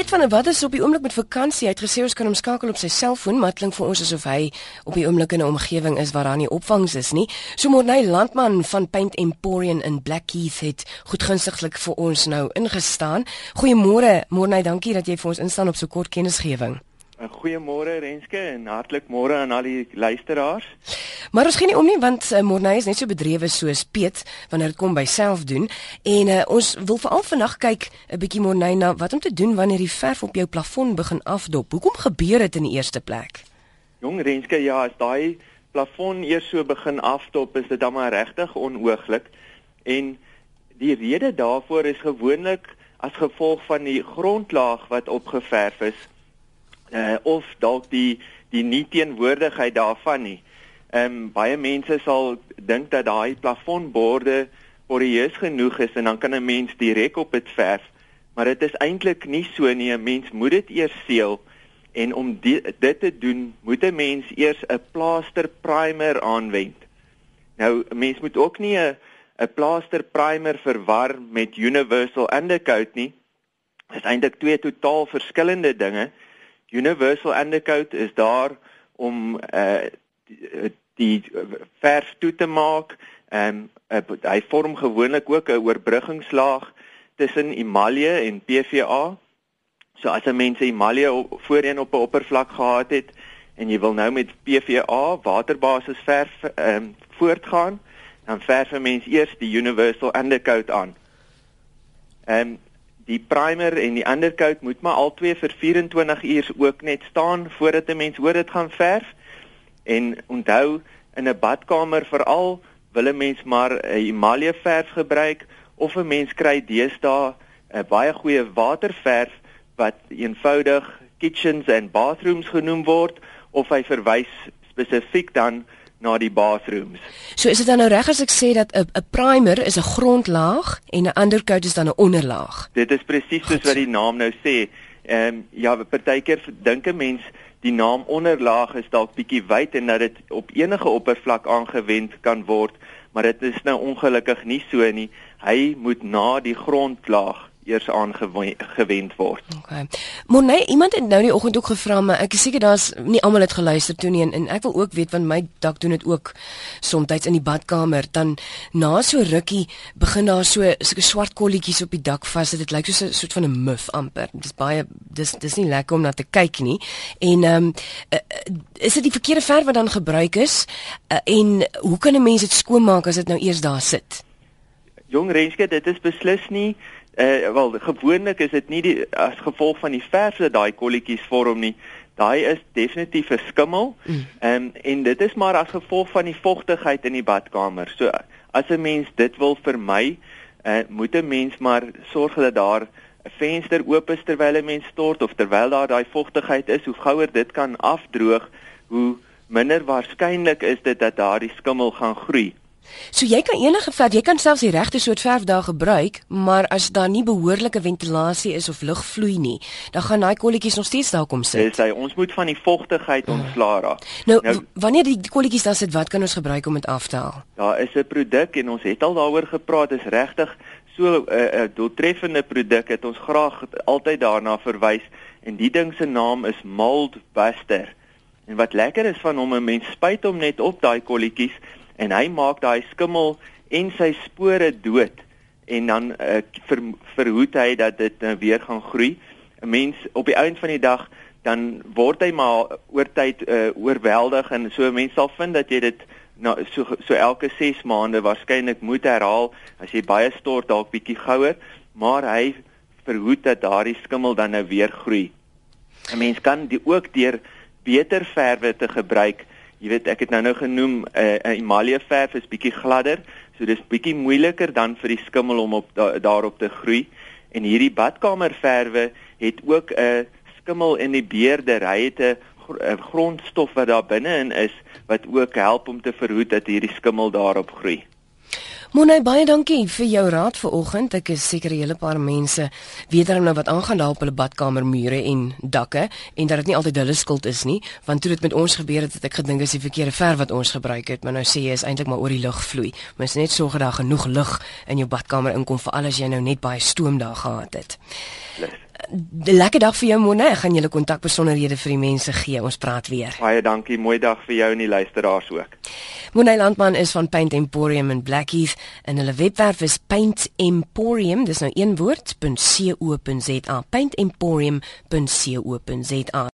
Piet van der Walt is op die oomblik met vakansie. Hy het gesê ons kan hom skakel op sy selfoon, maar klink vir ons asof hy op die oomblik in 'n omgewing is waar daar nie opvangs is nie. So Morney Landman van Paint Emporium in Blackheath het goedgunstiglik vir ons nou ingestaan. Goeiemôre Morney, dankie dat jy vir ons instaan op so kort kennisgewing. Goeiemôre Renske en hartlik môre aan al die luisteraars. Maar ons geen nie om nie want uh, Morney is net so bedrewe soos Piet wanneer dit kom by self doen en uh, ons wil veral vandag kyk 'n bietjie Morney na wat om te doen wanneer die verf op jou plafon begin afdop. Hoekom gebeur dit in die eerste plek? Jong Renske, ja, as daai plafon eers so begin afdop, is dit dan maar regtig onooglik en die rede daarvoor is gewoonlik as gevolg van die grondlaag wat opgeverf is uh, of dalk die die nie teenwoordigheid daarvan nie. Ehm um, baie mense sal dink dat daai plafonborde poreus genoeg is en dan kan 'n mens direk op dit verf, maar dit is eintlik nie so nie. 'n Mens moet dit eers seël en om die, dit te doen, moet 'n mens eers 'n plaster primer aanwend. Nou 'n mens moet ook nie 'n 'n plaster primer verwar met universal undercoat nie. Dit is eintlik twee totaal verskillende dinge. Universal Undercoat is daar om uh die, die verf toe te maak. Ehm um, uh, hy vorm gewoonlik ook 'n oorbrugingslaag tussen emalje en PVA. So as 'n mens emalje voorheen op 'n oppervlak gehad het en jy wil nou met PVA waterbasis verf ehm um, voortgaan, dan verf 'n mens eers die Universal Undercoat aan. Ehm um, die primer en die undercoat moet maar albei vir 24 uur ook net staan voordat 'n mens hoor dit gaan verf. En onthou in 'n badkamer veral wil 'n mens maar 'n emalje verf gebruik of 'n mens kry deesdae 'n baie goeie waterverf wat eenvoudig kitchens en bathrooms genoem word of hy verwys spesifiek dan na die bathrooms. So is dit dan nou reg as ek sê dat 'n primer is 'n grondlaag en 'n undercoat is dan 'n onderlaag. Dit is presies soos wat die naam nou sê. Ehm um, ja, partykeer dink 'n mens die naam onderlaag is dalk bietjie wyd en dat dit op enige oppervlak aangewend kan word, maar dit is nou ongelukkig nie so nie. Hy moet na die grondlaag eers aangewend word. Okay. Nee, iemand het nou die oggend ook gevra maar ek is seker daar's nie almal het geluister toe nie en, en ek wil ook weet want my dak doen dit ook soms in die badkamer dan na so rukkie begin daar so sulke swart kolletjies op die dak vas dit lyk soos 'n soort van 'n muff amper. Dis baie dis dis nie lekker om na te kyk nie. En ehm um, uh, is dit die verkeerde verf wat dan gebruik is uh, en hoe kan 'n mens dit skoonmaak as dit nou eers daar sit? Jong Renske, dit is beslis nie Eh uh, wel gewoonlik is dit nie die as gevolg van die verf dat daai kolletjies vorm nie. Daai is definitief 'n skimmel. Mm. Ehm mm. um, en dit is maar as gevolg van die vogtigheid in die badkamer. So as 'n mens dit wil vermy, eh uh, moet 'n mens maar sorg dat daar 'n venster oop is terwyl 'n mens stort of terwyl daar daai vogtigheid is. Hoe gouer dit kan afdroog, hoe minder waarskynlik is dit dat daardie skimmel gaan groei. So jy kan enige verf, jy kan selfs die regte soort verf daar gebruik, maar as daar nie behoorlike ventilasie is of lug vloei nie, dan gaan daai kolletjies nog steeds daar kom sit. Dis hy, ons moet van die vogtigheid ja. ontslaa raak. Nou, nou wanneer die kolletjies daar sit, wat kan ons gebruik om dit af te haal? Daar is 'n produk en ons het al daaroor gepraat, is regtig so 'n uh, uh, doeltreffende produk het ons graag altyd daarna verwys en die ding se naam is Mold Buster. En wat lekker is van hom, 'n mens spuit hom net op daai kolletjies en hy maak daai skimmel en sy spore dood en dan uh, ver, verhoed hy dat dit uh, weer gaan groei. 'n Mens op die einde van die dag dan word hy maar oor tyd uh, oorweldig en so mense sal vind dat jy dit nou so so elke 6 maande waarskynlik moet herhaal as jy baie stort dalk bietjie gouer, maar hy verhoed dat daardie skimmel dan nou weer groei. 'n Mens kan die ook deur beter verwe te gebruik Jy weet ek het nou nou genoem 'n uh, uh, emalje verf is bietjie gladder, so dis bietjie moeiliker dan vir die skimmel om op da, daarop te groei. En hierdie badkamerverwe het ook 'n uh, skimmel in die beerder. Hy het 'n uh, grondstof wat daar binne-in is wat ook help om te verhoed dat hierdie skimmel daarop groei. Monay baie dankie vir jou raad vanoggend. Ek is seker 'n hele paar mense weet dan nou wat aangaan daar op hulle badkamermure en dakke en dat dit nie altyd hulle skuld is nie, want toe dit met ons gebeur het, het ek gedink dis die verkeerde verf wat ons gebruik het, maar nou sê jy is eintlik maar oor die lug vloei. Mens net sorg dat daar genoeg lug in jou badkamer inkom vir al as jy nou net baie stoom daar gehad het. 'n Lekker dag vir jou Mona. Ek gaan julle kontak besonderhede vir die mense gee. Ons praat weer. Baie dankie. Mooi dag vir jou en die luisteraars ook. Mona Landman is van Paint Emporium in Blackheath en hulle webwerf is Paint Emporium, dis nou een woord, .co.za. paintemporium.co.za.